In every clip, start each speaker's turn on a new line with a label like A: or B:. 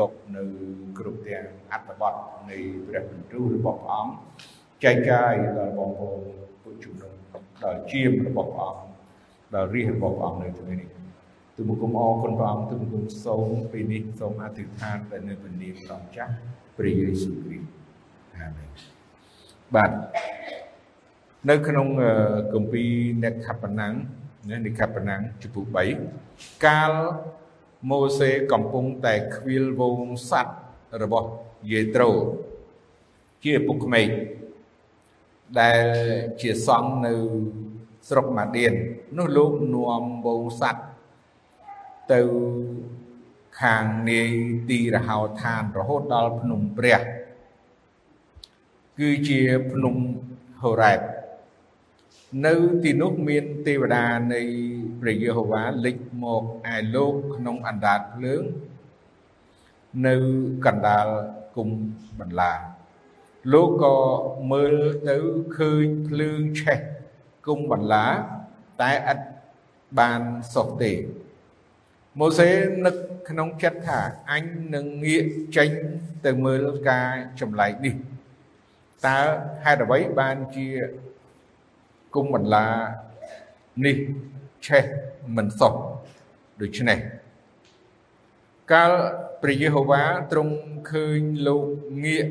A: ទុកនៅគ្រប់ទាំងអត្ថបទនៃព្រះបន្ទូលរបស់ព្រះអង្គចែកចាយដល់បងប្អូនពុទ្ធជំនុំដល់ជាមរបស់ព្រះអង្គដល់រាជរបស់ព្រះអង្គនៅថ្ងៃនេះទូបង្គំអរគុណព្រះអង្គទូបង្គំសូមពេលនេះសូមអធិដ្ឋានទៅនៅព្រះនាមព្រះម្ចាស់ព្រះយេស៊ូវគ្រីស្ទអាមែនបាទនៅក្នុងគម្ពីរអ្នកខបណាំងនិខបណាំងជំពូក3កាល ម៉ូសេកំពុងតែខ្វៀលវងសัตว์របស់យេត្រូជាពុកក្មេកដែលជាសង្ឃនៅស្រុកម៉ាឌៀននោះលោកនាំវងសัตว์ទៅខាងនាយទីរហោឋានរហូតដល់ភ្នំព្រះគឺជាភ្នំហូរ៉ែប នៅទីនោះមានទេវតានៃព្រះយេហូវ៉ាលេចមកឯលោកក្នុងអណ្ដាតភ្លើងនៅកណ្ដាលគុំបន្លាលោកក៏មើលទៅឃើញភ្លើងឆេះគុំបន្លាតែឥតបានសុខទេម៉ូសេនឹកក្នុងចិត្តថាអញនឹងងាកចេញទៅមើលការចម្លែកនេះតើហេតុអ្វីបានជា គុំបន្លានេះឆេះមិនសុខដូច្នេះកាលព្រះយេហូវ៉ាទ្រង់ឃើញលោកងាក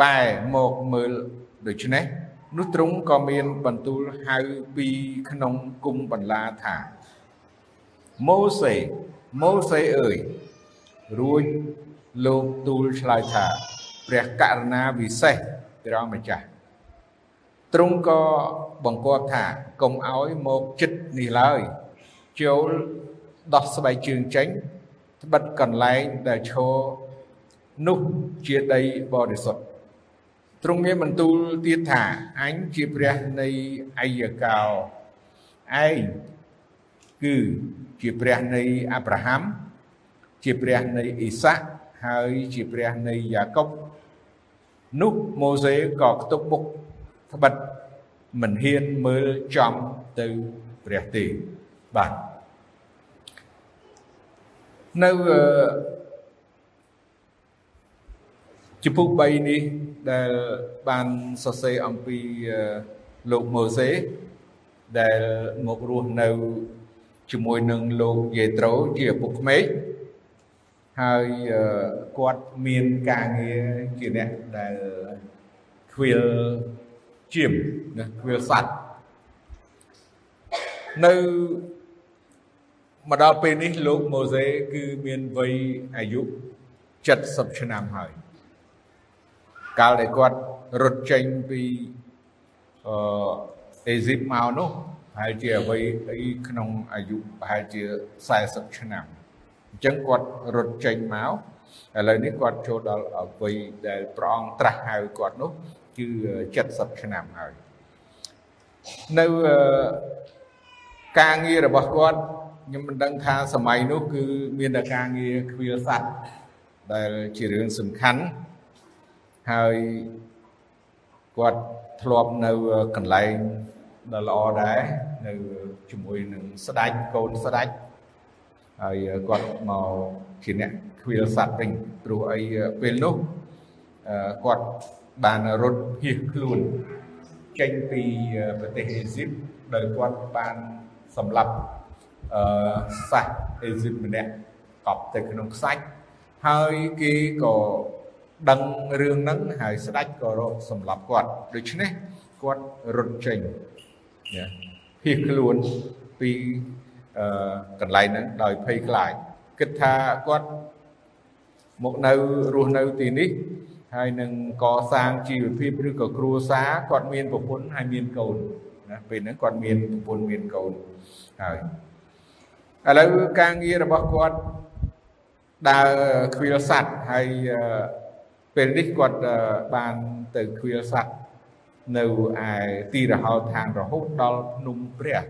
A: បែរមកមើលដូច្នេះនោះទ្រង់ក៏មានបន្ទូលហៅពីក្នុងគុំបន្លាថាម៉ូសេម៉ូសេអើយរួចលោកទូលឆ្លើយថា ព្រះករណាវិសេសព្រះម្ចាស់ ទ្រង់ក៏បង្គាប់ថាកុំឲ្យមកចិត្តនេះឡើយចូលដោះស្បែកជើងចេញត្បិតកន្លែងដែលឈរនោះជាដីបរិសុទ្ធទ្រង់មានបន្ទូលទៀតថាអញជាព្រះនៃអាយកោឯងគឺជាព្រះនៃអាប់រ៉ាហាំជាព្រះនៃអ៊ីសាក់ហើយជាព្រះនៃយ៉ាកុបនោះម៉ូសេក៏ខ្ទប់មុខ ត្បិតមិនហ៊ានមើលចំទៅព្រះទេបាទនៅជំពូក3នេះដែលបានសរសេរអំពីលោកម៉ូសេដែលមករស់នៅជាមួយនឹងលោកយេត្រូជាឪពុកក្មេកហើយគាត់មានការងារជាអ្នកដែលខ្វៀល ជាមណាខ្វៀលសัตว์នៅមកដល់ពេលនេះលោកម៉ូសេគឺមានវ័យអាយុ70ឆ្នាំហើយកាលដែលគាត់រត់ចេញពីអឺអេស៊ីបមកនោះប្រហែលជាអ្វីអីក្នុងអាយុប្រហែលជា40ឆ្នាំអញ្ចឹងគាត់រត់ចេញមកឥឡូវនេះគាត់ចូលដល់អ្វីដែលព្រះអង្គត្រាស់ហៅគាត់នោះ គឺ70ឆ្នាំហើយនៅការងាររបស់គាត់ខ្ញុំមិនដឹងថាសម័យនោះគឺមានតែការងារខ្វៀលសัตว์ដែលជារឿងសំខាន់ហើយគាត់ធ្លាប់នៅកន្លែងដ៏ល្អដែរនៅជាមួយនឹងស្ដេចកូនស្ដេចហើយគាត់មកជាអ្នកខ្វៀលសัตว์វិញព្រោះអីពេលនោះគាត់ បានរត់ភៀសខ្លួនចេញពីប្រទេសអេស៊ីបដោយគាត់បានសម្លាប់អឺសាសអេស៊ីបម្នាក់កប់ទៅក្នុងខ្សាច់ហើយគេក៏ដឹងរឿងហ្នឹងហើយស្ដេចក៏រកសម្លាប់គាត់ដូច្នេះគាត់រត់ចេញភៀសខ្លួនពីអឺកន្លែងហ្នឹងដោយភ័យខ្លាចគិតថាគាត់មកនៅរស់នៅទីនេះ ហើយនឹងកសាងជីវភាពឬក៏គ្រួសារគាត់មានប្រពន្ធហើយមានកូនណាពេលហ្នឹងគាត់មានប្រពន្ធមានកូនហើយឥឡូវការងាររបស់គាត់ដើរខ្វៀលសัตว์ហើយពេលនេះគាត់បានទៅខ្វៀលសัตว์នៅឯទីរហោឋានរហូតដល់ភ្នំព្រះ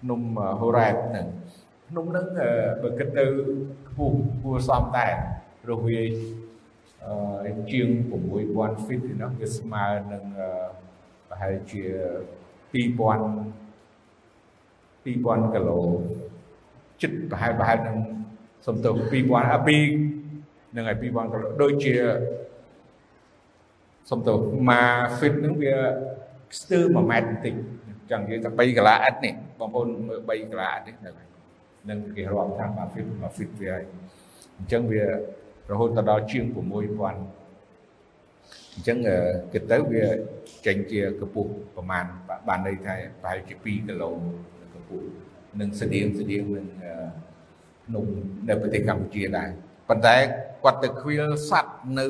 A: ភ្នំហូរ៉ែបហ្នឹងភ្នំហ្នឹងបើគិតទៅខ្ពស់គួរសមដែរព្រោះវា ជាង6000 feet ហ្នឹងវាស្មើនឹងប្រហែលជា2000 2000គីឡូចិត្តប្រហែលប្រហែលនឹងសំទោស2000អា2នឹងហើយ2000គីឡូដូចជាសំទោសមក fit នឹងវាស្ទើរ1ម៉ែត្របន្តិចចង់និយាយថា3កន្លះអិតនេះបងប្អូនមើល3កន្លះអិតនេះនឹងគេរាប់ថាមក fit មក fit វាហើយអញ្ចឹងវា រហូតដល់ជាង6000អញ្ចឹងគិតទៅវាចេញជាកម្ពស់ប្រមាណបានន័យថាប្រហែលជា2គីឡូកម្ពស់នឹងស្តៀងស្តៀងនឹងនំនៅប្រទេសកម្ពុជាដែរប៉ុន្តែគាត់ទៅខ្វៀលសัตว์នៅ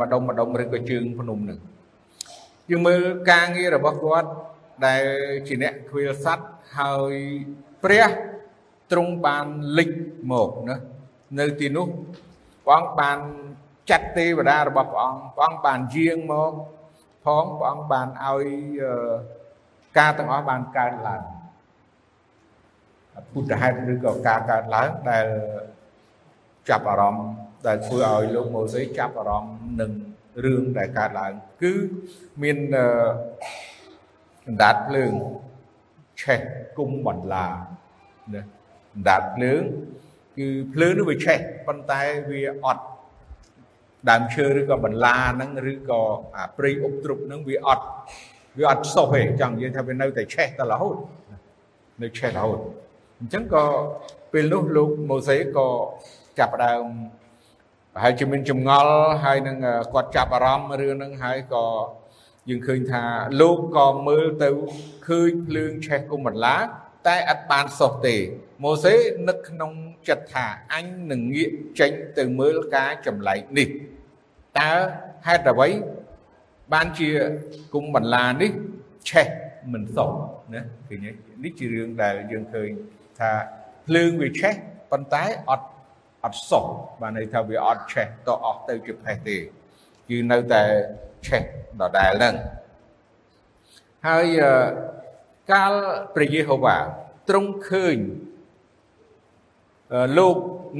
A: ម្ដុំម្ដុំឬក៏ជើងភ្នំនឹងយើងមើលការងាររបស់គាត់ដែលជាអ្នកខ្វៀលសัตว์ហើយព្រះទ្រង់បានលិចមកណានៅទីនោះ ព្រះអង្គបានចាត់ទេវតារបស់ព្រះអង្គព្រះអង្គបានយាងមកផងព្រះអង្គបានឲ្យការទាំងអស់បានកើតឡើងពុទ្ធហេតុឬក៏ការកើតឡើងដែលចាប់អារម្មណ៍ដែលធ្វើឲ្យលោកម៉ូសេចាប់អារម្មណ៍នឹងរឿងដែលកើតឡើង គឺមានអណ្ដាតភ្លើងឆេះគុំបន្លាណាអណ្ដាតភ្លើង គឺភ្លើងនោះវាឆេះប៉ុន្តែវាអត់ដើមឈើឬក៏បន្លាហ្នឹងឬក៏អាព្រៃអុកទ្រុបហ្នឹងវាអត់វាអត់សុះទេចង់និយាយថាវានៅតែឆេះតរហូតនៅឆេះរហូតអញ្ចឹងក៏ពេលនោះលោកម៉ូសេក៏ចាប់ផ្ដើមប្រហែលជាមានចម្ងល់ហើយនឹងគាត់ចាប់អារម្មណ៍រឿងហ្នឹងហើយក៏យើងឃើញថាលោកក៏មើលទៅឃើញភ្លើងឆេះគុំបន្លា តែអត់បានសុះទេ ម៉ូសេនឹកក្នុងចិត្តថាអញនឹងងាកចេញទៅមើលការចម្លែកនេះតើហេតុអ្វីបានជាគុំបន្លានេះឆេះមិនសុះណាឃើញនេះជារឿងដែលយើងឃើញថាភ្លើងវាឆេះប៉ុន្តែអត់អត់សុះបានន័យថាវាអត់ឆេះតអស់ទៅជាផេះទេគឺនៅតែឆេះដដែលហ្នឹងហើយកាលព្រះយេហូវ៉ាទ្រង់ឃើញ លោក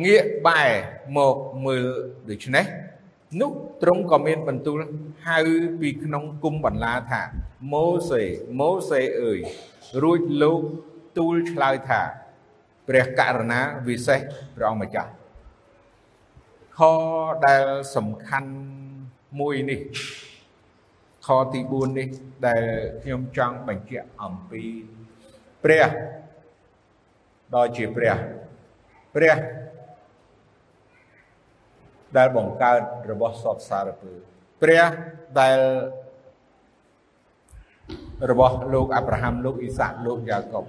A: ងាកបែរមកមើលដូច្នេះនោះទ្រង់ក៏មានបន្ទូលហៅពីក្នុងគុំបន្លាថាម៉ូសេម៉ូសេអើយរួចលោកទូលឆ្លើយថាព្រះករណាវិសេសព្រះអង្គម្ចាស់ខដែលសំខាន់មួយនេះខទី4នេះដែលខ្ញុំចង់បញ្ជាក់អំពីព្រះដ៏ជាព្រះ ព្រះដែលបង្កើតរបស់សពសារពើព្រះដែលរបស់លោកអាប់រ៉ាហាំលោកអ៊ីសាក់លោកយ៉ាកុប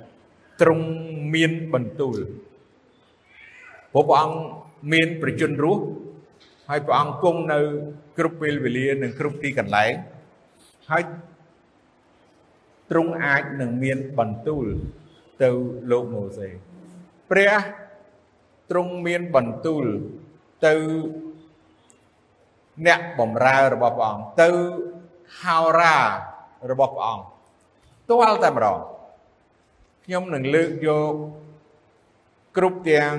A: ទ្រង់មានបន្ទូលព្រោះព្រះអង្គមានប្រជជនរស់ហើយព្រះអង្គគង់នៅ គ្រប់ពេលវេលានិងគ្រប់ទីកន្លែងហើយទ្រង់អាចនឹងមានបន្ទូលទៅលោកម៉ូសេព្រះ ទ្រង់មានបន្ទូលទៅអ្នកបំរើរបស់ព្រះអង្គទៅហោរារបស់ព្រះអង្គទាល់តែម្ដងខ្ញុំនឹងលើកយកគ្រប់ទាំង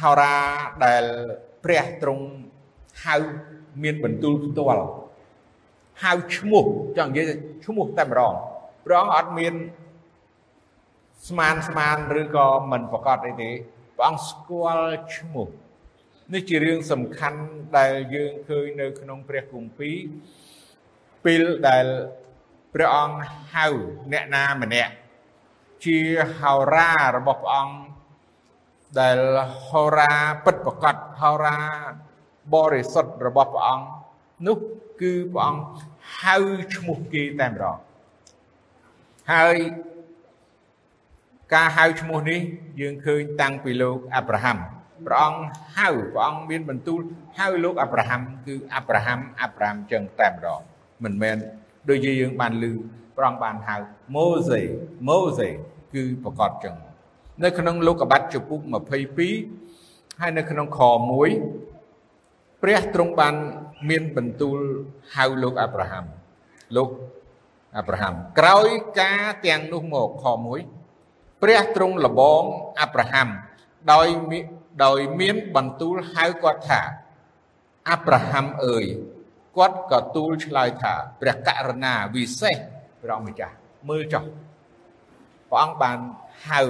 A: ហោរាដែលព្រះទ្រង់ហៅមានបន្ទូលផ្ទាល់ហៅឈ្មោះចង់និយាយឈ្មោះតែម្ដងព្រះអង្គអត់មានស្មានស្មានឬក៏មិនប្រកាសអីទេ ព្រះអង្គស្គាល់ឈ្មោះនេះជារឿងសំខាន់ដែលយើងឃើញនៅក្នុងព្រះគម្ពីរពេលដែលព្រះអង្គហៅអ្នកណាម្នាក់ជាហោរារបស់ព្រះអង្គដែលហោរាពិតប្រកបហោរាបរិសុទ្ធរបស់ព្រះអង្គនោះគឺព្រះអង្គហៅឈ្មោះគេតែម្ដងហើយ ការហៅឈ្មោះនេះយើងឃើញតាំងពីលោកអាប់រ៉ាហាំព្រះអង្គហៅព្រះអង្គមានបន្ទូលហៅលោកអាប់រ៉ាហាំគឺអាប់រ៉ាហាំអាប់រ៉ាហាំចឹងតែម្ដងមិនមែនដូចជាយើងបានឮព្រះអង្គបានហៅម៉ូសេម៉ូសេគឺប្រកាសចឹងនៅក្នុងលោកកបាត់ចំពុក22ហើយនៅក្នុងខ1ព្រះទ្រង់បានមានបន្ទូលហៅលោកអាប់រ៉ាហាំលោកអាប់រ៉ាហាំក្រោយការទាំងនោះមកខ1 ព្រះទ្រង់លបងអាប់រ៉ាហាំដោយដោយមានបន្ទូលហៅគាត់ថាអាប់រ៉ាហាំអើយគាត់ក៏ទូលឆ្លើយថា ព្រះករណាវិសេសព្រះម្ចាស់មើលចុះព្រះអង្គបានហៅ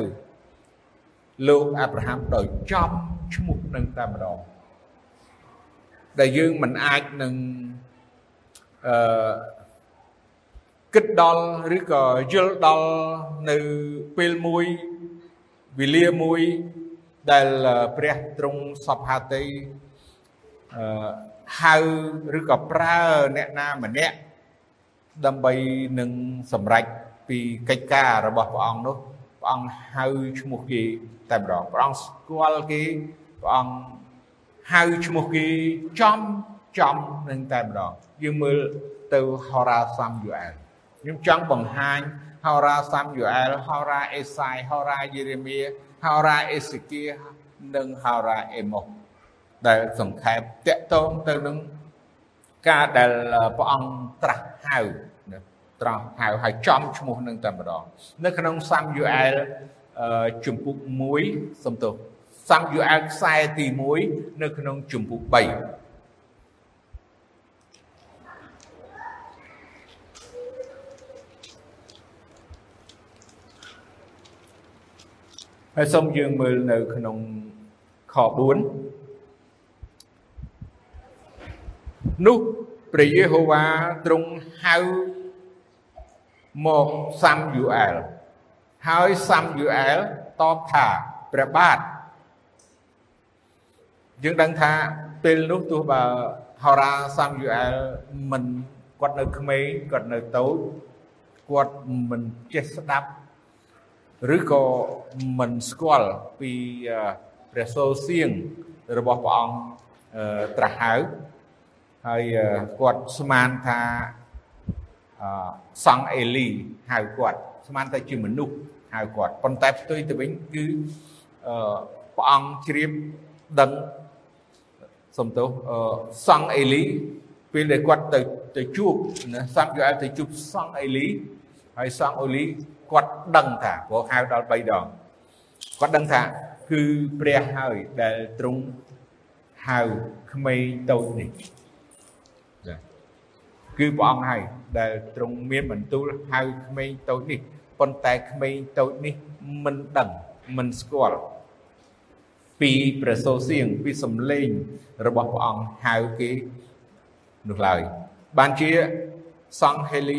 A: លោកអាប់រ៉ាហាំដោយចំឈ្មោះនឹងតែម្ដងដែលយើងមិនអាចនឹងអឺ គិតដល់ឬក៏យល់ដល់នៅពេលមួយវេលាមួយដែលព្រះទ្រង់សពហាតីអឺហៅឬក៏ប្រើអ្នកណាម្នាក់ដើម្បីនឹងសម្រេចពីកិច្ចការរបស់ព្រះអង្គនោះព្រះអង្គហៅឈ្មោះគេតែម្ដងព្រះអង្គស្គាល់គេព្រះអង្គហៅឈ្មោះគេចំចំនឹងតែម្ដងយើងមើលទៅហោរាសាំយូអែល ខ្ញុំចង់បង្ហាញហោរាសាំយូអែលហោរាអេសាយហោរាយេរេមៀហោរាអេសេគៀនិងហោរាអេម៉ូសដែលសង្ខេបតកតងទៅនឹងការដែលព្រះអង្គត្រាស់ហៅត្រាស់ហៅឲ្យចំឈ្មោះនឹងតែម្ដងនៅក្នុងសាំយូអែលជំពូក1សំទោសសាំយូអែលខ្សែទី1នៅក្នុងជំពូក3 ហើយសូមយើងមើលនៅក្នុងខ4នោះព្រះយេហូវ៉ាទ្រង់ហៅមកសាំយូអែលហើយសាំយូអែលតបថាព្រះបាទយើងដឹងថាពេលនោះទោះបើហោរាសាំយូអែលមិនគាត់នៅក្មេងគាត់នៅតូចគាត់មិនចេះស្ដាប់ ឬក៏មិនស្គាល់ពីព្រះសូរសៀងរបស់ព្រះអង្គត្រាស់ហៅហើយគាត់ស្មានថាសង្ឃអេលីហៅគាត់ស្មានតែជាមនុស្សហៅគាត់ប៉ុន្តែផ្ទុយទៅវិញគឺព្រះអង្គជ្រាបដឹងសំទោសសង្ឃអេលីពេលដែលគាត់ទៅទៅជួបណាសាប់យូអែលទៅជួបសង្ឃអេលីហើយសង្ឃអូលី គាត់ដឹងថាព្រោះហៅដល់3ដងគាត់ដឹងថាគឺព្រះហើយដែលទ្រង់ហៅក្មេងតូចនេះចាគឺព្រះអង្គហើយដែលទ្រង់មានបន្ទូលហៅក្មេងតូចនេះប៉ុន្តែក្មេងតូចនេះមិនដឹងមិនស្គាល់ពីព្រះសូរសៀងពីសំឡេងរបស់ព្រះអង្គហៅគេនោះឡើយបានជាសង្ឃហេលី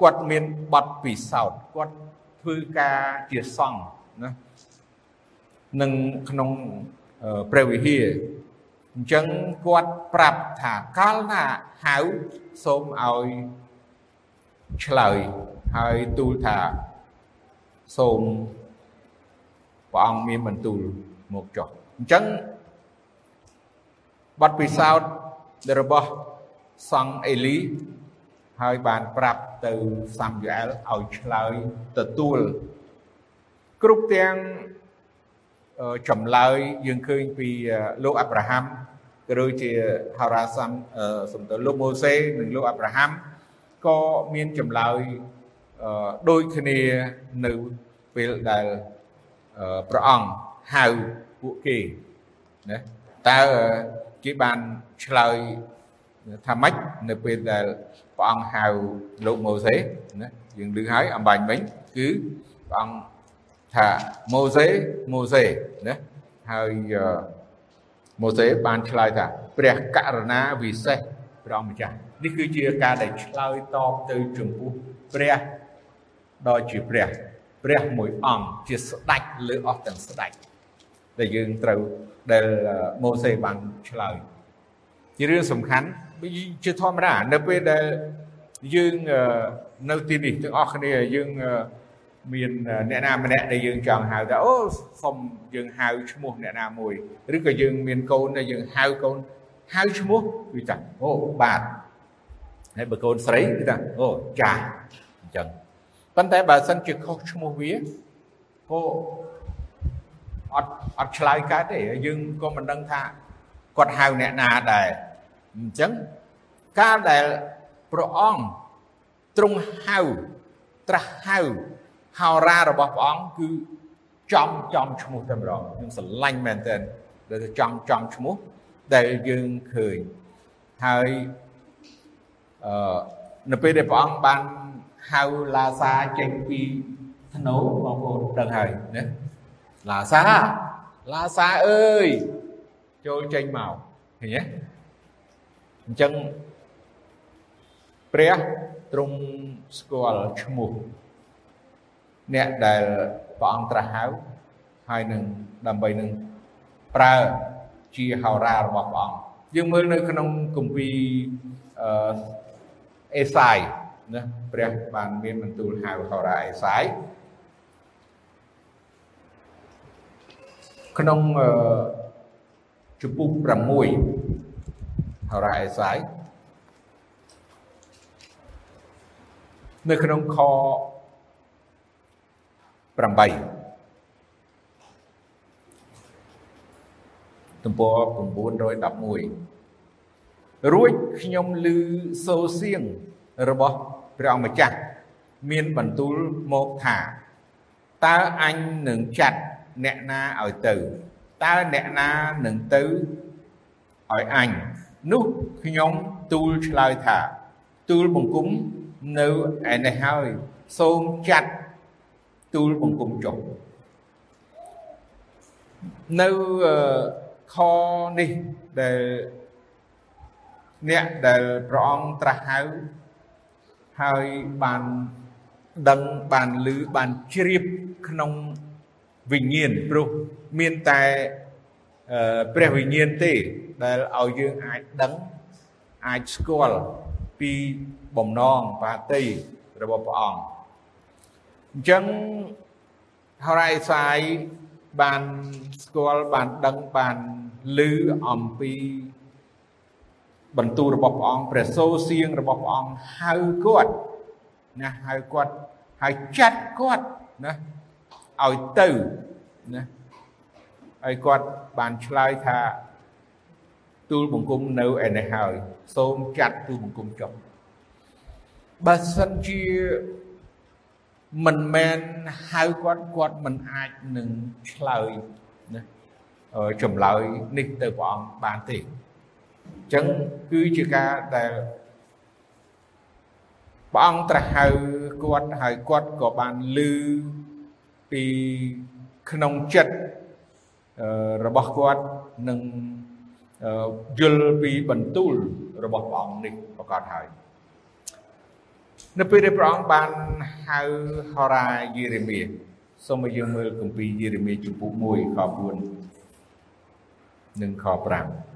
A: គាត់មានបទពិសោធន៍គាត់ធ្វើការជាសង្ឃណានឹងក្នុងព្រះវិហារអញ្ចឹងគាត់ប្រាប់ថាកាលណាហៅសូមឲ្យឆ្លើយហើយទូលថាសូមព្រះអង្គមានបន្ទូលមកចុះអញ្ចឹងបទពិសោធន៍របស់សង្ឃអេលីហើយបានប្រាប់ ទៅសាំយូអែលឲ្យឆ្លើយទទួលគ្រប់ទាំងចម្លើយយើងឃើញពីលោកអាប់រ៉ាហាំក៏ដូចជាហារ៉ាសាំសំដៅលោកម៉ូសេនិងលោកអាប់រ៉ាហាំក៏មានចម្លើយដូចគ្នានៅពេលដែលព្រះអង្គហៅពួកគេណាតើគេបានឆ្លើយថាម៉េចនៅពេលដែល ព្រះអង្គហៅលោកម៉ូសេណាយើងឮហើយអំបញ្ញមិញគឺព្រះអង្គថាម៉ូសេម៉ូសេណាហើយម៉ូសេបានឆ្លើយថាព្រះករណាវិសេសព្រះអង្គម្ចាស់នេះគឺជាការដែលឆ្លើយតបទៅចំពោះព្រះដ៏ជាព្រះព្រះមួយអង្គជាស្ដេចលើអស់ទាំងស្ដេចដែលយើងត្រូវដែលម៉ូសេបានឆ្លើយ ជារឿងសំខាន់ជាធម្មតានៅពេលដែលយើងនៅទីនេះទាំងអស់គ្នាយើងមានអ្នកណាម្នាក់ដែលយើងចង់ហៅថាអូសុំយើងហៅឈ្មោះអ្នកណាមួយឬក៏យើងមានកូនដែលយើងហៅកូនហៅឈ្មោះគឺថាអូបាទហើយបើកូនស្រីគឺថាអូចាស់អញ្ចឹងប៉ុន្តែបើសិនជាខុសឈ្មោះវាក៏អត់អត់ឆ្លើយកើតទេយើងក៏មិនដឹងថាគាត់ហៅអ្នកណាដែរ អញ្ចឹងកាលដែលព្រះអង្គទ្រង់ហៅត្រាស់ហៅហោរារបស់ព្រះអង្គគឺចំចំឈ្មោះតែម្ដងខ្ញុំស្រឡាញ់មែនទែនដែលចំចំឈ្មោះដែលយើងឃើញហើយអឺនៅពេលដែលព្រះអង្គបានហៅឡាសាចេញពីធ្នូបងប្អូនដឹងហើយណាឡាសាឡាសាអើយចូលចេញមកឃើញទេ អញ្ចឹងព្រះទ្រង់ស្គាល់ឈ្មោះអ្នកដែលព្រះអង្គត្រាស់ហៅហើយនឹងដើម្បីនឹងប្រើជាហោរារបស់ព្រះអង្គយើងមើលនៅក្នុងគម្ពីរអឺអេសាយណាព្រះបានមានបន្ទូលហៅហោរាអេសាយក្នុងអឺជំពូក6 ហោរាអេសាយនៅក្នុងខ8ទំព័រ911រួចខ្ញុំឮសូរសៀងរបស់ព្រះអង្គម្ចាស់មានបន្ទូលមកថាតើអញនឹងចាត់អ្នកណាឲ្យទៅតើអ្នកណានឹងទៅឲ្យអញ នោះខ្ញុំទូលឆ្លើយថា ទូលបង្គំនៅឯនេះហើយសូមចាត់ទូលបង្គំចុះនៅខនេះដែលអ្នកដែលព្រះអង្គត្រាស់ហៅហើយបានដឹងបានឮបានជ្រាបក្នុងវិញ្ញាណព្រោះមានតែ ព្រះវិញ្ញាណទេ ដែលឲ្យយើងអាចដឹងអាចស្គាល់ពីបំណងបាតីរបស់ព្រះអង្គអញ្ចឹងហោរាអេសាយបានស្គាល់បានដឹងបានឮអំពីបន្ទូលរបស់ព្រះអង្គព្រះសូរសៀងរបស់ព្រះអង្គហៅគាត់ណាហៅគាត់ហើយចាត់គាត់ណាឲ្យទៅណា ហើយគាត់បានឆ្លើយថាទូលបង្គំនៅឯនេះហើយ សូមចាត់ទូលបង្គំចុះបើសិនជាមិនមែនហៅគាត់គាត់មិនអាចនឹងឆ្លើយណាចម្លើយនេះទៅព្រះអង្គបានទេអញ្ចឹងគឺជាការដែលព្រះអង្គត្រាស់ហៅគាត់ហើយគាត់ក៏បានលឺពីក្នុងចិត្ត របស់គាត់នឹងយល់ពីបន្ទូលរបស់ព្រះអង្គនេះប្រកាសហើយនៅពេលដែលព្រះអង្គបានហៅហោរាយេរេមៀសូមឲ្យយើងមើលគម្ពីរយេរេមៀជំពូក1ខ4និងខ5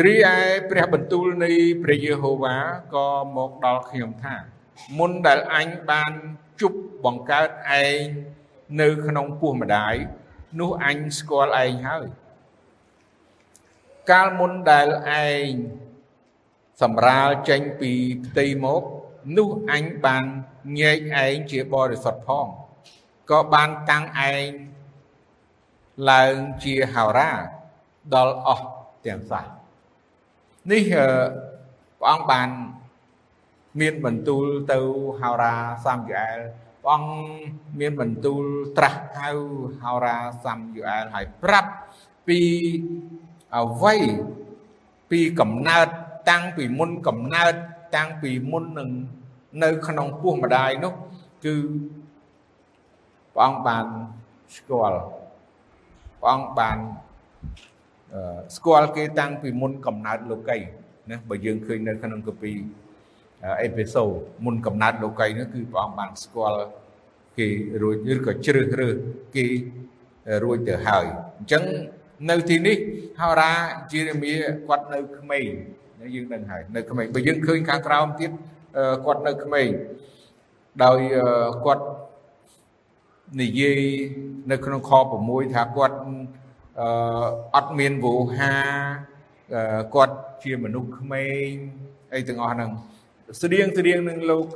A: រីឯព្រះបន្ទូលនៃព្រះយេហូវ៉ាក៏មកដល់ខ្ញុំថា មុនដែលអញបានជប់បង្កើតឯងនៅក្នុងពោះម្ដាយនោះអញស្គាល់ឯងហើយ កាលមុនដែលឯងសម្រាលចេញពីផ្ទៃមកនោះអញបានញែកឯងជាបរិសុទ្ធផងក៏បានតាំងឯងឡើងជាហោរាដល់អស់ទាំងសះ នេះព្រះអង្គបានមានបន្ទូលទៅហោរាសាមយូអែលព្រះអង្គមានបន្ទូលត្រាស់ហៅហោរាសាមយូអែលហើយប្រាប់ពីអ្វីពីកំណើតតាំងពីមុនកំណើតតាំងពីមុននឹងនៅក្នុងពោះម្ដាយនោះគឺព្រះអង្គបានស្គាល់ព្រះអង្គបាន ស្គាល់គេតាំងពីមុនកំណើតលោកីណាបើយើងឃើញនៅក្នុងកាពីអេពីសូតមុនកំណើតលោកីនោះគឺព្រះអង្គបានស្គាល់គេរួចឬក៏ជ្រើសរើសគេរួចទៅហើយអញ្ចឹងនៅទីនេះហោរាយេរេមៀគាត់នៅក្មេងយើងដឹងហើយនៅក្មេងបើយើងឃើញខាងក្រោមទៀតគាត់នៅក្មេងដោយគាត់និយាយនៅក្នុងខ6ថាគាត់ អឺអត់មានវោហាគាត់ជាមនុស្សក្មេងអីទាំងអស់ហ្នឹងស្តៀងស្តៀងនឹងលោក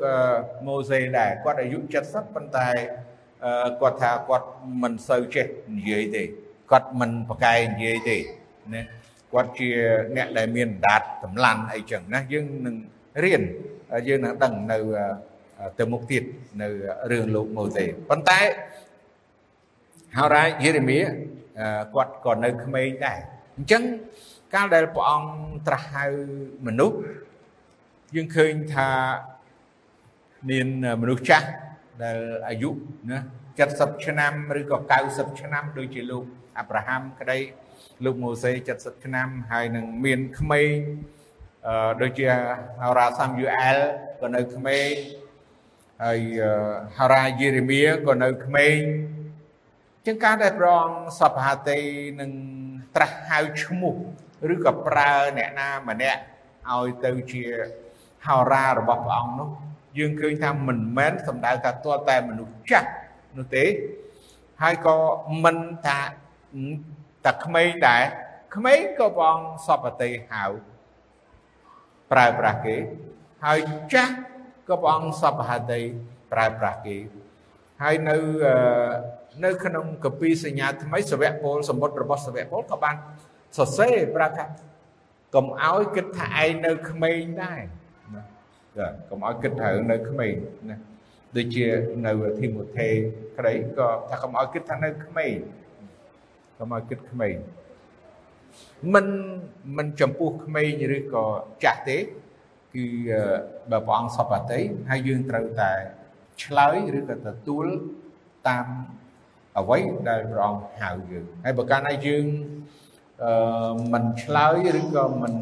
A: ម៉ូសេដែរគាត់អាយុ70ប៉ុន្តែគាត់ថាគាត់មិនសូវចេះនិយាយទេគាត់មិនប្រកែកនិយាយទេណាគាត់ជាអ្នកដែលមានដាតសម្លាន់អីចឹងណាយើងនឹងរៀនយើងនឹងដឹងនៅទៅមុខទៀតនៅរឿងលោកម៉ូសេប៉ុន្តែហោរាយេរេមៀ គាត់ក៏នៅក្មេងដែរអញ្ចឹងកាលដែលព្រះអង្គត្រាស់ហៅមនុស្សយើងឃើញថាមានមនុស្សចាស់ដែលអាយុណា70ឆ្នាំឬក៏90ឆ្នាំដូចជាលោកអាប់រ៉ាហាំក្តីលោកម៉ូសេ70ឆ្នាំហើយនឹងមានក្មេងអឺដូចជាហោរាសាំយូអែលក៏នៅក្មេងហើយហោរាយេរេមៀក៏នៅក្មេង ជាងការដែលព្រះអង្គសពហតីនឹងត្រាស់ហៅឈ្មោះឬក៏ប្រើអ្នកណាម្នាក់ឲ្យទៅជាហោរារបស់ព្រះអង្គនោះយើងឃើញថាមិនមែនសំដៅថាទាល់តែមនុស្សចាស់នោះទេហើយក៏មិនថាតែក្មេងដែរក្មេងក៏ព្រះអង្គសពតិហៅប្រើប្រាស់គេហើយចាស់ក៏ព្រះអង្គសពហតិប្រើប្រាស់គេហើយនៅ នៅក្នុងកពីសញ្ញាថ្មីសវៈពលសម្បត្តិរបស់សវៈពលក៏បានសរសេរប្រាប់ថាកុំឲ្យគិតថាឯងនៅក្មេងដែរណាចាកុំឲ្យគិតថានៅក្មេងណាដូចជានៅធីម៉ូថេក្តីក៏ថាកុំឲ្យគិតថានៅក្មេងកុំឲ្យគិតក្មេងមិនមិនចំពោះក្មេងឬក៏ចាស់ទេគឺបើព្រះអង្គសពតិហើយយើងត្រូវតែឆ្លើយឬក៏ទទួលតាម អ្វីដែលព្រះអង្គហៅយើងហើយបើកាលណាយើងអឺមិនឆ្លើយឬក៏មិន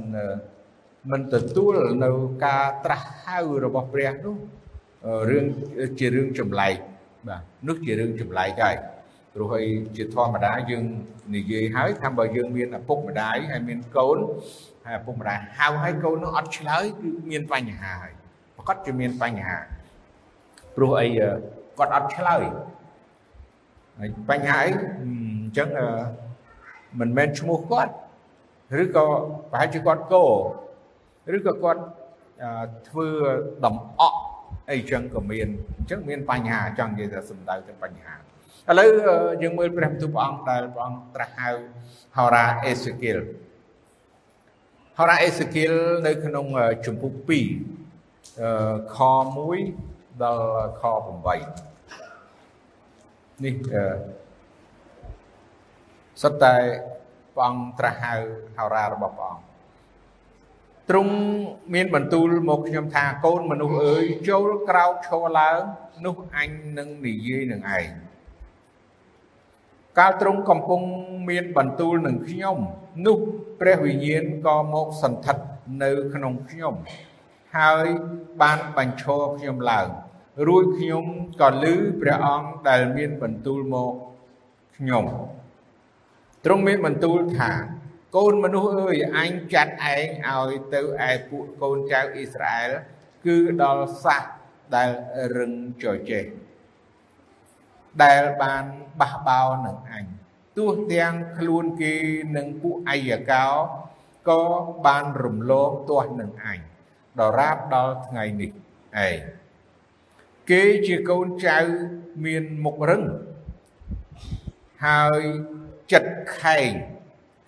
A: មិនទទួលនៅការត្រាស់ហៅរបស់ព្រះនោះរឿងជារឿងចម្លែកបាទនោះជារឿងចម្លែកហើយព្រោះហើយជាធម្មតាយើងនិយាយហើយថាបើយើងមានឪពុកម្ដាយហើយមានកូនហើយឪពុកម្ដាយហៅឲ្យកូននោះអត់ឆ្លើយគឺមានបញ្ហាហើយប្រកាសជាមានបញ្ហាព្រោះអីគាត់អត់ឆ្លើយ ហើយបញ្ហាអីអញ្ចឹងមិនមែនឈ្មោះគាត់ឬក៏ប្រហែលជាគាត់កោឬក៏គាត់ធ្វើដំអក់អីចឹងក៏មានអញ្ចឹងមានបញ្ហាចង់និយាយថាសំដៅទៅបញ្ហាឥឡូវយើងមើលព្រះបន្ទូលព្រះអង្គដែលព្រះអង្គត្រាស់ហៅហោរាអេសេគៀលហោរាអេសេគៀលនៅក្នុងជំពូក2ខ1ដល់ខ8 នេះសុទ្ធតែព្រះអង្គត្រាស់ហៅហោរារបស់ព្រះអង្គទ្រង់មានបន្ទូលមកខ្ញុំថាកូនមនុស្សអើយចូលក្រោកឈរឡើងនោះអញនឹងនិយាយនឹងឯងកាលទ្រង់កំពុងមានបន្ទូលនឹងខ្ញុំនោះព្រះវិញ្ញាណក៏មកសន្ធិដ្ឋនៅក្នុងខ្ញុំហើយបានបញ្ឈរខ្ញុំឡើង រួចខ្ញុំក៏ឮព្រះអង្គដែលមានបន្ទូលមកខ្ញុំទ្រង់មានបន្ទូលថាកូនមនុស្សអើយអញចាត់ឯងឲ្យទៅឯពួកកូនចៅអ៊ីស្រាអែលគឺដល់សះដែលរឹងចចេះដែលបានបះបោនឹងអញទោះទាំងខ្លួនគេនិងពួកអាយកោក៏បានរំលងទាស់នឹងអញដរាបដល់ថ្ងៃនេះឯង គេជាកូនចៅមានមុខរឹងហើយចិត្តខែង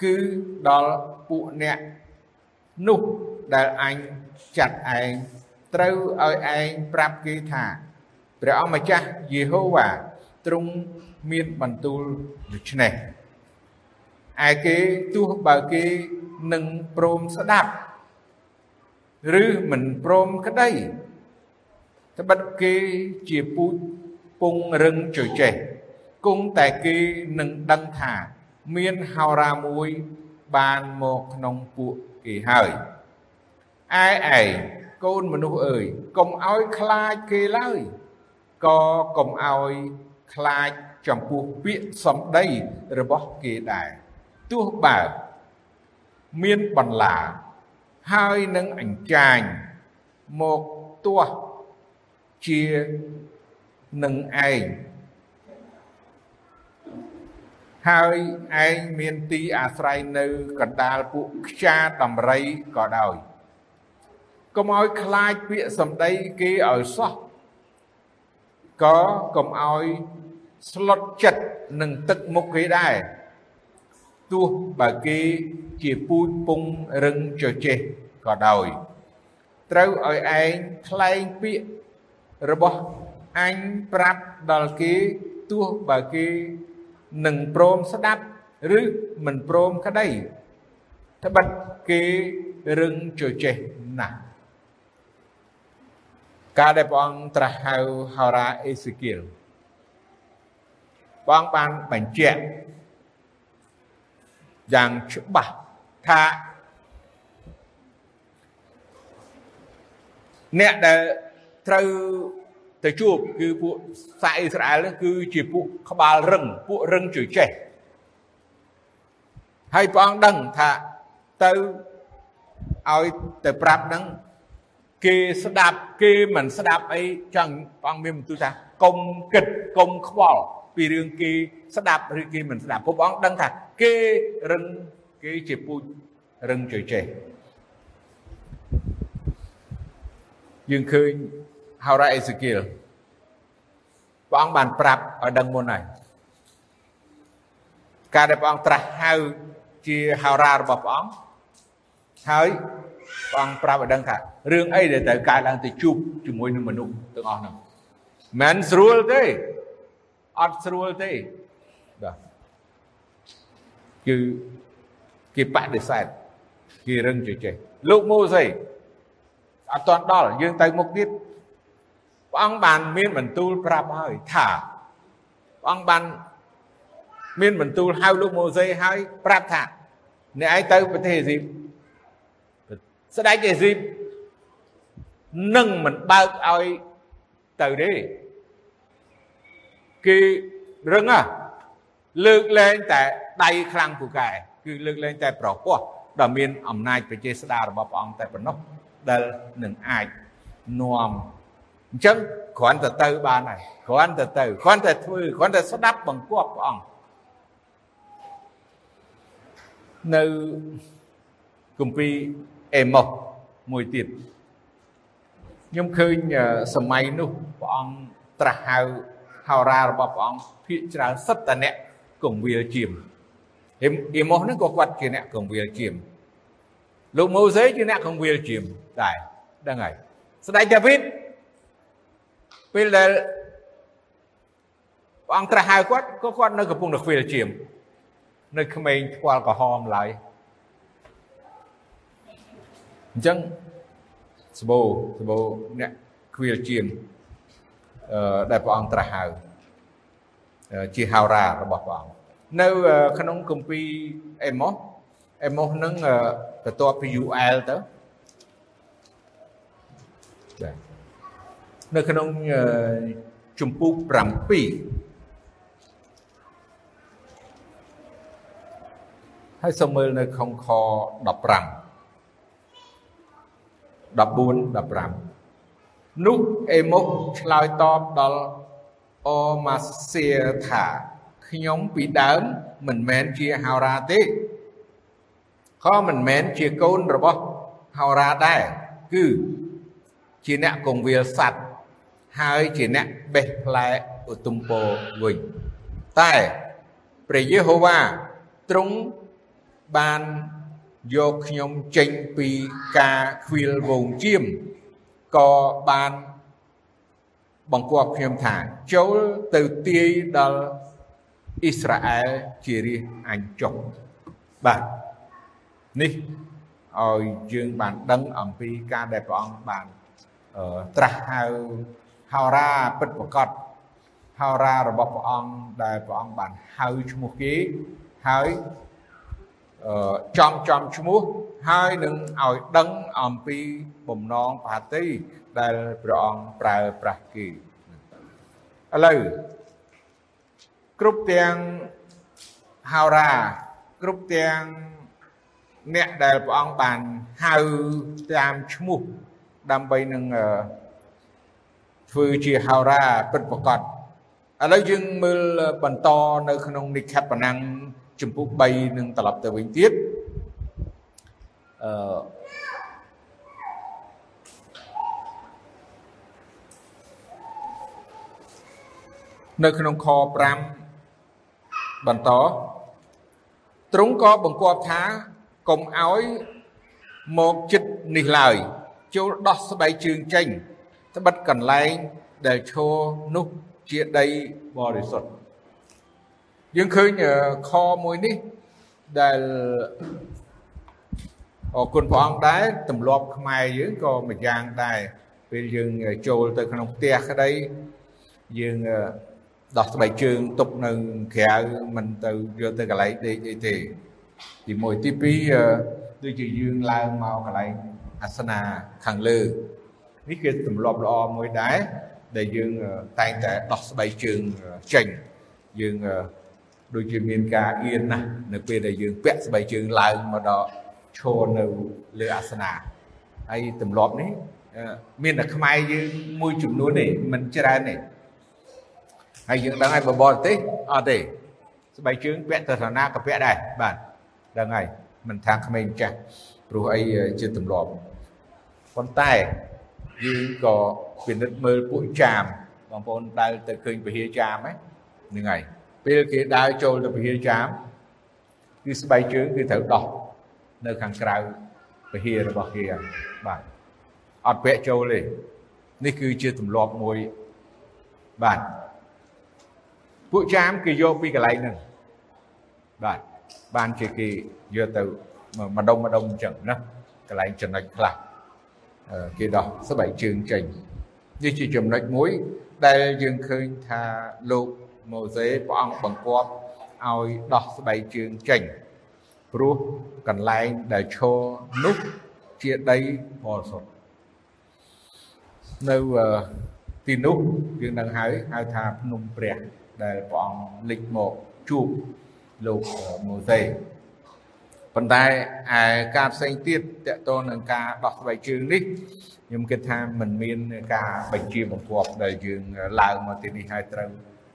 A: គឺដល់ពួកអ្នកនោះដែលអញចាត់ឯងត្រូវឲ្យឯងប្រាប់គេថាព្រះអង្គម្ចាស់យេហូវ៉ាទ្រង់មានបន្ទូលដូច្នេះឯគេទោះបើគេនឹងព្រមស្ដាប់ ឬមិនព្រមក្តី ត្បិតគេជាពូជពងរឹងចចេះគង់តែគេនឹងដឹងថា មានហោរាមួយបានមកក្នុងពួកគេហើយឯឯងកូនមនុស្សអើយកុំឲ្យខ្លាចគេឡើយក៏កុំឲ្យខ្លាចចំពោះពាក្យសម្ដីរបស់គេដែរទោះបើមានបន្លាហើយនឹងអញ្ចាញមកទាស់ ជានឹងឯងហើយឯងមានទីអាស្រ័យនៅកណ្ដាលពួកខ្យាដំរីក៏ដោយកុំឲ្យខ្លាចពាក្យសម្ដីគេឲ្យសោះក៏កុំឲ្យស្លុតចិត្តនឹងទឹកមុខគេដែរទោះបើគេជាពូជពងរឹងចចេះក៏ដោយត្រូវឲ្យឯងថ្លែងពាក្យ របស់អញប្រាប់ដល់គេទោះបើគេនឹងព្រមស្ដាប់ឬមិនព្រមក្តីត្បិតគេរឹងជចេះណាស់ការដែលព្រះអង្គត្រាស់ហៅហោរាអេសេគៀលព្រះអង្គបានបញ្ជាក់យ៉ាងច្បាស់ថាអ្នកដែល ត្រូវទៅជួបគឺពួកសាអ៊ីស្រាអែលគឺជាពួកក្បាលរឹងពួករឹងជួយចេះហើយព្រះអង្គដឹងថាទៅឲ្យទៅប្រាប់នឹងគេស្ដាប់គេមិនស្ដាប់អីចង់ព្រះអង្គមានបន្ទូលថាកុំគិតកុំខ្វល់ពីរឿងគេស្ដាប់ឬគេមិនស្ដាប់ព្រោះព្រះអង្គដឹងថាគេរឹងគេជាពូជរឹងជួយចេះយើងឃើញ ហោរ៉ាអេសេគៀលព្រះអង្គបានប្រាប់ឲ្យដឹងមុនហើយការដែលព្រះអង្គត្រាស់ហៅជាហោរារបស់ព្រះអង្គហើយព្រះអង្គប្រាប់ឲ្យដឹងថារឿងអីដែលត្រូវកើតឡើងទៅជួបជាមួយនឹងមនុស្សទាំងអស់ហ្នឹងមិនស្រួលទេអត់ស្រួលទេបាទគឺគេបដិសេធគេរឹងជជែកលោកម៉ូសេអត់ទាន់ដល់យើងទៅមុខទៀត ព្រះអង្គបានមានបន្ទូលប្រាប់ហើយថាព្រះអង្គបានមានបន្ទូលហៅលោកម៉ូសេហើយប្រាប់ថាអ្នកឯងទៅប្រទេសអេស៊ីបស្ដេចអេស៊ីបនឹងមិនបើកឲ្យទៅទេគេរឹងហ่ะលើកលែងតែដៃខ្លាំងពូកែគឺលើកលែងតែប្រពោះដ៏មានអំណាចប្រជាស្ដាររបស់ព្រះអង្គតែប៉ុណ្ណោះដែលនឹងអាចនាំ អញ្ចឹងគ្រាន់តែទៅបានហើយគ្រាន់តែទៅគ្រាន់តែធ្វើគ្រាន់តែស្ដាប់បង្គាប់ព្រះអង្គនៅគម្ពីរអេម៉ុសមួយទៀតខ្ញុំឃើញសម័យនោះព្រះអង្គត្រាស់ហៅហោរារបស់ព្រះអង្គភាកច្រើនសិតតអ្នកកងវិលជាមអេម៉ុសហ្នឹងក៏គាត់ជាអ្នកកងវិលជាមលោកម៉ូសេជាអ្នកកងវិលជាមដែរដឹងហើយស្ដេចដាវីត ពេលដែលព្រះអង្គត្រាស់ហៅគាត់ក៏គាត់នៅកំពុងតែខ្វៀលជាមនៅក្មេងថ្ពាល់ក្រហមឡើយអញ្ចឹងសបោសបោអ្នកខ្វៀលជាមអឺដែលព្រះអង្គត្រាស់ហៅជាហោរារបស់ព្រះអង្គនៅក្នុងគម្ពីរអេម៉ូសអេម៉ូសនឹងបន្ទាប់ពី UL ទៅចា នៅក្នុងជំពូក7ហើយសូមមើលនៅក្នុងខ15 14 15នោះអេម៉ុសឆ្លើយតបដល់អូម៉ាសៀថាខ្ញុំពីដើមមិនមែនជាហោរាទេក៏មិនមែនជាកូនរបស់ហោរាដែរគឺជាអ្នកកងវាលសัตว์ ហើយជាអ្នកបេះផ្លែឧទុំពោវិញតែព្រះយេហូវ៉ាទ្រង់បានយកខ្ញុំចេញពីការខ្វៀលវងជៀមក៏បានបង្គាប់ខ្ញុំថា ចូលទៅទាយដល់អ៊ីស្រាអែលជារាជអញចុះបាទនេះឲ្យយើងបានដឹងអំពីការដែលព្រះអង្គបានត្រាស់ហៅ ហោរាពិតប្រកបហោរារបស់ព្រះអង្គដែលព្រះអង្គបានហៅឈ្មោះគេហើយចំចំឈ្មោះហើយនឹងឲ្យដឹងអំពីបំណងបាទីដែលព្រះអង្គប្រើប្រាស់គេឥឡូវគ្រប់ទាំងហោរាគ្រប់ទាំងអ្នកដែលព្រះអង្គបានហៅតាមឈ្មោះដើម្បីនឹង ធ្វើជាហោរាពិតប្រកបឥឡូវយើងមើលបន្តនៅក្នុងនិខបណាំងចំពុះ3នឹងត្រឡប់ទៅវិញទៀតអឺនៅក្នុងខ5បន្តទ្រង់ក៏បង្គាប់ថាកុំឲ្យមកចិត្តនេះឡើយចូលដោះស្បែកជើងចេញ ត្បិតកន្លែងដែលឈរនោះជាដីបរិសុទ្ធយើងឃើញខមួយនេះដែលអរគុណព្រះអង្គដែរទម្លាប់ខ្មែរយើងក៏ម្យ៉ាងដែរពេលយើងចូលទៅក្នុងផ្ទះក្តីយើងដោះស្បែកជើងទុកនៅក្រៅមិនទៅយកទៅកន្លែងដេកអីទេទី1ទី2ដូចជាយើងឡើងមកកន្លែងអាសនាខាងលើ នេះគឺទម្លាប់ល្អមួយដែរដែលយើងតែងតែដោះស្បែកជើងចេញយើងដូចជាមានការអៀនណាស់នៅពេលដែលយើងពាក់ស្បែកជើងឡើងមកដល់ឈរនៅលើអាសនៈហើយទម្លាប់នេះមានតែខ្មែរយើងមួយចំនួនទេមិនច្រើនទេហើយយើងដឹងហើយបបរទេសអត់ទេស្បែកជើងពាក់ទៅឋានៈក៏ពាក់ដែរបាទដឹងហើយមិនថាក្មេងចាស់ព្រោះអីជាទម្លាប់ប៉ុន្តែ យើងក៏ពិនិត្យមើលពួកចាមបងប្អូនដែលទៅឃើញពហិចាមហ្នឹងហើយពេលគេដើរចូលទៅពហិចាមគឺស្បែកជើងគឺត្រូវដោះនៅខាងក្រៅពហិរបស់គេបាទអត់ពាក់ចូលទេនេះគឺជាទម្លាប់មួយបាទពួកចាមគេយកពីកន្លែងហ្នឹងបាទបានជាគេយកទៅម្ដុំម្ដុំអញ្ចឹងណាកន្លែងចំណុចខ្លះ គេដោះស្បែកជើងចេញនេះជាចំណុចមួយ ដែលយើងឃើញថាលោកម៉ូសេព្រះអង្គបង្គាប់ឲ្យដោះស្បែកជើងចេញព្រោះកន្លែងដែលឈរនោះជាដីបរិសុទ្ធនៅទីនោះយើងនឹងហៅហៅថាភ្នំព្រះដែលព្រះអង្គលេចមកជួបលោកម៉ូសេ ប៉ុន្តែឯការផ្សេងទៀតតកតងនឹងការដោះស្បែកជើងនេះខ្ញុំគិតថាมันមានការបញ្ជាបង្គាប់ដែលយើងឡើងមកទីនេះហើយត្រូវ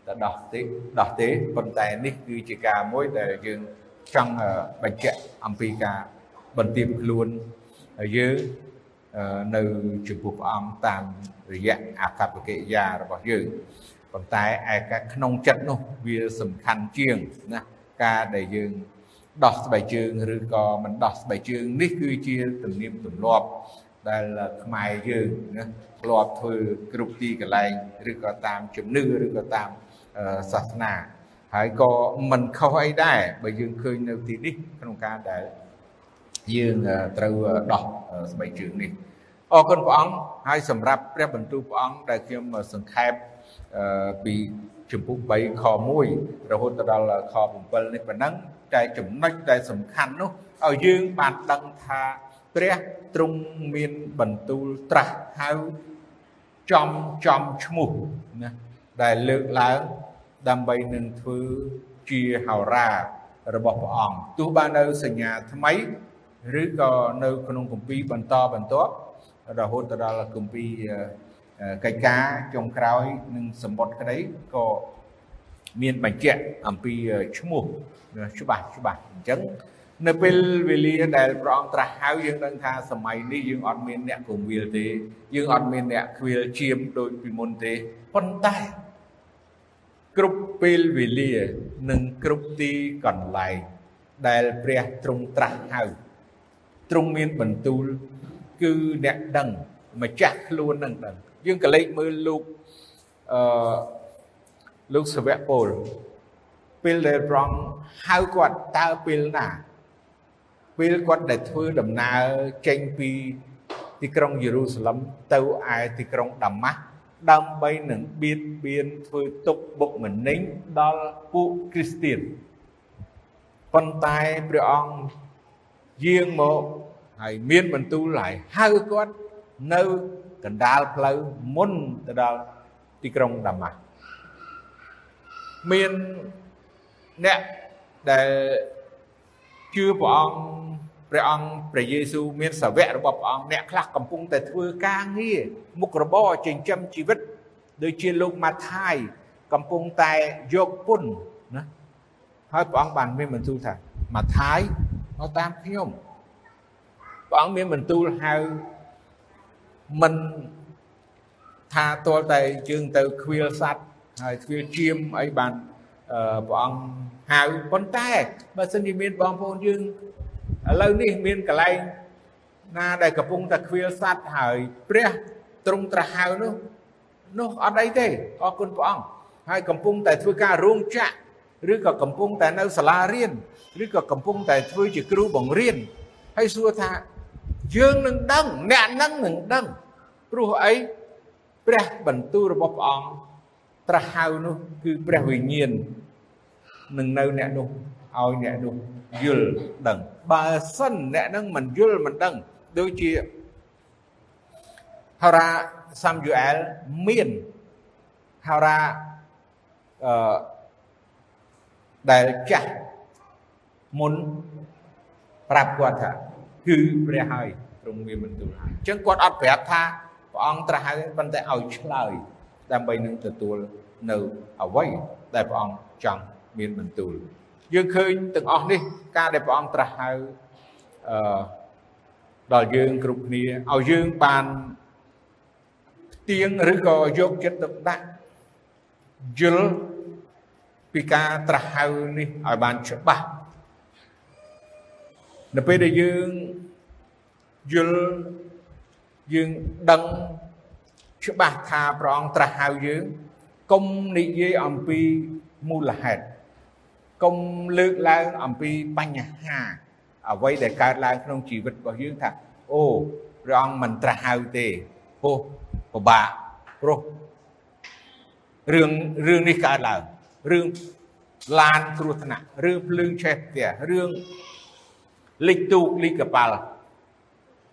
A: ទៅដោះទេដោះទេប៉ុន្តែនេះគឺជាការមួយដែលយើងចង់បញ្ជាក់អំពីការបន្ទាបខ្លួនយើងនៅចំពោះព្រះអង្គតាមរយៈអកប្បកិរិយារបស់យើងប៉ុន្តែឯការក្នុងចិត្តនោះវាសំខាន់ជាងណាការដែលយើង ដោះស្បែកជើងឬក៏មិនដោះស្បែកជើងនេះគឺជាទំនៀមទម្លាប់ដែលខ្មែរយើងណាធ្លាប់ធ្វើគ្រប់ទីកន្លែងឬក៏តាមជំនឿឬក៏តាមសាសនាហើយក៏មិនខុសអីដែរបើយើងឃើញនៅទីនេះក្នុងការដែលយើងត្រូវដោះស្បែកជើងនេះអរគុណព្រះអង្គហើយសម្រាប់ព្រះបន្ទូលព្រះអង្គដែលខ្ញុំសង្ខេបពីជំពូក3ខ1រហូតដល់ខ7នេះប៉ុណ្ណឹង តែចំណុចដែលសំខាន់នោះឲ្យយើងបានដឹងថាព្រះទ្រង់មានបន្ទូលត្រាស់ហៅចំចំឈ្មោះណាដែលលើកឡើងដើម្បីនឹងធ្វើជាហោរារបស់ព្រះអង្គទោះបាននៅសញ្ញាថ្មីឬក៏នៅក្នុងគម្ពីរបន្តបន្ទាប់រហូតដល់គម្ពីរកិច្ចការចុងក្រោយនឹងសម្បត្តិក្តីក៏ មានបញ្ជាក់អំពីឈ្មោះច្បាស់ច្បាស់អញ្ចឹងនៅពេលវេលាដែលព្រះអង្គត្រាស់ហៅយើងដឹងថាសម័យនេះយើងអត់មានអ្នកគង្វាលទេ យើងអត់មានអ្នកខ្វៀលជៀមដូចពីមុនទេប៉ុន្តែគ្រប់ពេលវេលានិងគ្រប់ទីកន្លែងដែលព្រះទ្រង់ត្រាស់ហៅទ្រង់មានបន្ទូល គឺអ្នកដឹងម្ចាស់ខ្លួននឹងដឹងយើងក៏លេចមើលលោកអឺ លោកសវៈពលពេលដែលប្រងហៅគាត់តើពេលណា ពេលគាត់ដែលធ្វើដំណើរចេញពីទីក្រុងយេរូសាឡឹមទៅឯទីក្រុងដាម៉ាស់ដើម្បីនឹងបៀតបៀនធ្វើទុកបុកម្នេញដល់ពួកគ្រីស្ទៀនប៉ុន្តែព្រះអង្គយាងមកហើយមានបន្ទូលហើយហៅគាត់នៅកណ្ដាលផ្លូវមុនទៅដល់ទីក្រុងដាម៉ាស់ មានអ្នកដែលជឿព្រះអង្គព្រះអង្គព្រះយេស៊ូវមានសាវករបស់ព្រះអង្គអ្នកខ្លះកំពុងតែធ្វើការងារមុខរបរចិញ្ចឹមជីវិតដូចជាលោកម៉ាថាយកំពុងតែយកពុនណាហើយព្រះអង្គបានមានបន្ទូលថាម៉ាថាយមកតាមខ្ញុំព្រះអង្គមានបន្ទូលហៅមិនថាតលតែជើងទៅខ្វៀលសัตว์ ហើយខ្វៀលជាមអីបានព្រះអង្គហៅប៉ុន្តែបើសិនជាមានបងប្អូនយើងឥឡូវនេះមានកន្លែងណាដែលកំពុងតែខ្វៀលសัตว์ហើយព្រះទ្រង់ត្រាស់ហៅនោះនោះអត់អីទេអរគុណព្រះអង្គហើយកំពុងតែធ្វើការរោងចក្រឬក៏កំពុងតែនៅសាលារៀនឬក៏កំពុងតែធ្វើជាគ្រូបង្រៀនហើយសួរថាយើងនឹងដឹងអ្នកនឹងនឹងដឹងព្រោះអីព្រះបន្ទូលរបស់ព្រះអង្គ ត្រាស់ហៅនោះគឺព្រះវិញ្ញាណនឹងនៅអ្នកនោះឲ្យអ្នកនោះយល់ដឹងបើសិនអ្នកនឹងមិនយល់មិនដឹងដូចជាហៅរ៉ាសាំយូអែលមានហៅរ៉ាអឺដែលចាស់មុនប្រាប់គាត់ថាគឺព្រះហើយទ្រង់មានបន្ទូលហើយអញ្ចឹងគាត់អត់ប្រាប់ថាព្រះអង្គត្រាស់ហើយប៉ុន្តែឲ្យឆ្លើយដើម្បីនឹងទទួល នៅអ្វីដែលព្រះអង្គចង់មានបន្ទូលយើងឃើញទាំងអស់នេះការដែលព្រះអង្គត្រាស់ហៅអឺដល់យើងគ្រប់គ្នាឲ្យយើងបានផ្ទៀងឬក៏យកចិត្តទុកដាក់យល់ពីការត្រាស់ហៅនេះឲ្យបានច្បាស់នៅពេលដែលយើងយល់យើងដឹងច្បាស់ថាព្រះអង្គត្រាស់ហៅយើង កុំនិយាយអំពីមូលហេតុកុំលើកឡើងអំពីបញ្ហាអ្វីដែលកើតឡើងក្នុងជីវិតរបស់យើងថាអូព្រះអង្គមិនត្រាស់ហៅទេព្រោះពិបាកព្រោះរឿងរឿងនេះកើតឡើងរឿងឡានគ្រោះថ្នាក់រឿងភ្លើងឆេះផ្ទះរឿងលិចទូកលិចកប៉ាល់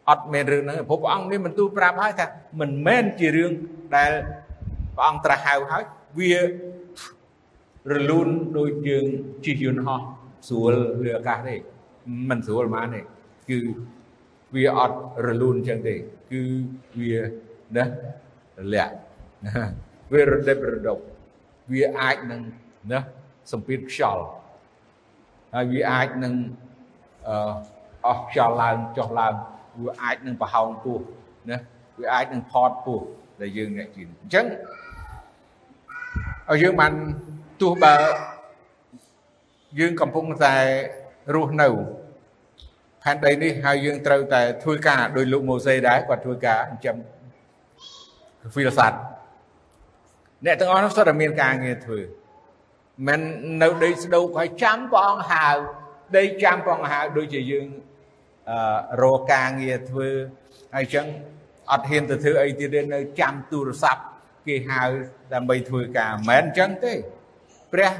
A: អត់មានរឿងហ្នឹងព្រោះព្រះអង្គនេះមិនទូលប្រាប់ហើយថាមិនមែនជារឿងដែល ព្រះអង្គត្រាស់ហៅហើយវារលូនដូចយើងជិះយន្តហោះស្រួលលើអាកាសទេមិនស្រួលហ្មងទេគឺវាអត់រលូនអញ្ចឹងទេគឺវាណារលាក់វារដិបរដប់វាអាចនឹងណាសម្ពាធខ្យល់ហើយវាអាចនឹងអឺអស់ខ្យល់ឡើងចុះឡើងវាអាចនឹងប្រហោងពោះណាវាអាចនឹងផតពោះដែលយើងអ្នកជិះអញ្ចឹង ឲ្យយើងបានទោះបើយើងកំពុងតែរស់នៅផែនដីនេះហើយយើងត្រូវតែធ្វើការដោយលោកម៉ូសេដែរគាត់ធ្វើការចិញ្ចឹមហ្វីលសัตว์អ្នកទាំងអស់នោះសុទ្ធតែមានការងារធ្វើមិននៅដីស្ដោកហើយចាំព្រះអង្គហៅដីចាំព្រះអង្គហៅដូចជាយើងអឺរកការងារធ្វើហើយអញ្ចឹងអត់ហ៊ានទៅធ្វើអីទៀតទេនៅចាំទូរស័ព្ទ គេហៅដើម្បីធ្វើការមិនមែនអញ្ចឹងទេព្រះ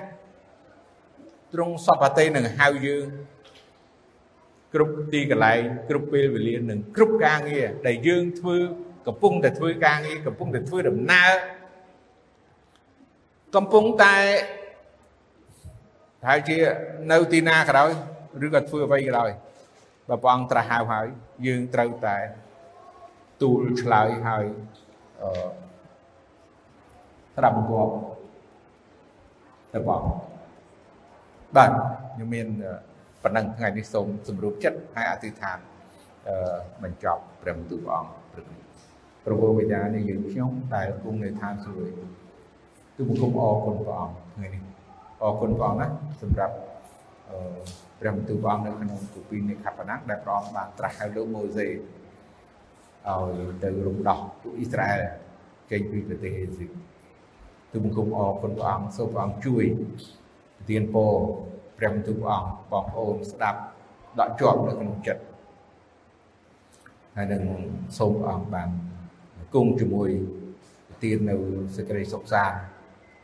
A: ទ្រង់សពតិនឹងហៅយើងគ្រប់ទីកន្លែងគ្រប់ពេលវេលានិងគ្រប់ការងារដែលយើងធ្វើកំពុងតែធ្វើការងារកំពុងតែធ្វើដំណើរកំពុងតែប្រហែលជានៅទីណាក៏ដោយឬក៏ធ្វើអ្វីក៏ដោយបើព្រះអង្គត្រាស់ហៅហើយយើងត្រូវតែទូលឆ្លើយហើយអឺ ត្រាប់បង្គាប់ទៅបងបាទខ្ញុំមានប៉ុណ្ណឹងថ្ងៃនេះសូមសម្រួលចិត្តហើយអធិដ្ឋានអឺបញ្ចប់ព្រះបន្ទូលព្រះអង្គព្រឹកនេះប្រពោវិញ្ញាណនេះយើងខ្ញុំដែលគង់នៅឋានសួគ៌ទូបង្គំអរគុណព្រះអង្គថ្ងៃនេះអរគុណព្រះអង្គណាសម្រាប់អឺព្រះបន្ទូលព្រះអង្គនៅក្នុងគម្ពីរនៃខបណាំងដែលព្រះអង្គបានត្រាស់ឲ្យលោកម៉ូសេឲ្យទៅរំដោះពួកអ៊ីស្រាអែលចេញពីប្រទេសអេស៊ីប ទូបង្គំអរគុណព្រះអង្គសូមព្រះអង្គជួយប្រទានពរព្រះបន្ទូលព្រះអង្គបងប្អូនស្ដាប់ដកជាប់នៅក្នុងចិត្តហើយនឹងសូមព្រះអង្គបានគង់ជាមួយប្រទាននៅសេចក្តីសុខសាន្ត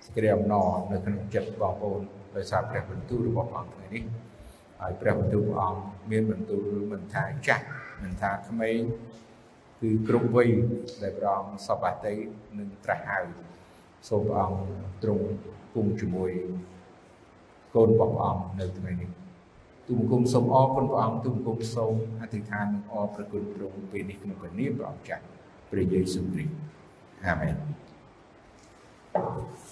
A: សេចក្តីអំណរនៅក្នុងចិត្តបងប្អូនដោយសារព្រះបន្ទូលរបស់ព្រះអង្គថ្ងៃនេះហើយព្រះបន្ទូលព្រះអង្គមានបន្ទូលមិនថាចាស់មិនថាក្មេងគឺគ្រប់វ័យដែលព្រះអង្គសពតិនឹងត្រាស់ហៅ សូមព្រះអង្គទ្រង់គង់ជាមួយកូនរបស់ព្រះអង្គនៅថ្ងៃនេះទូបង្គំសូមអរគុណព្រះអង្គទូបង្គំសូមអធិដ្ឋាននឹងអរព្រគុណទ្រង់ពេលនេះក្នុងព្រះនាមព្រះអង្គចាស់ព្រះយេស៊ូវគ្រីស្ទអាមែន thank you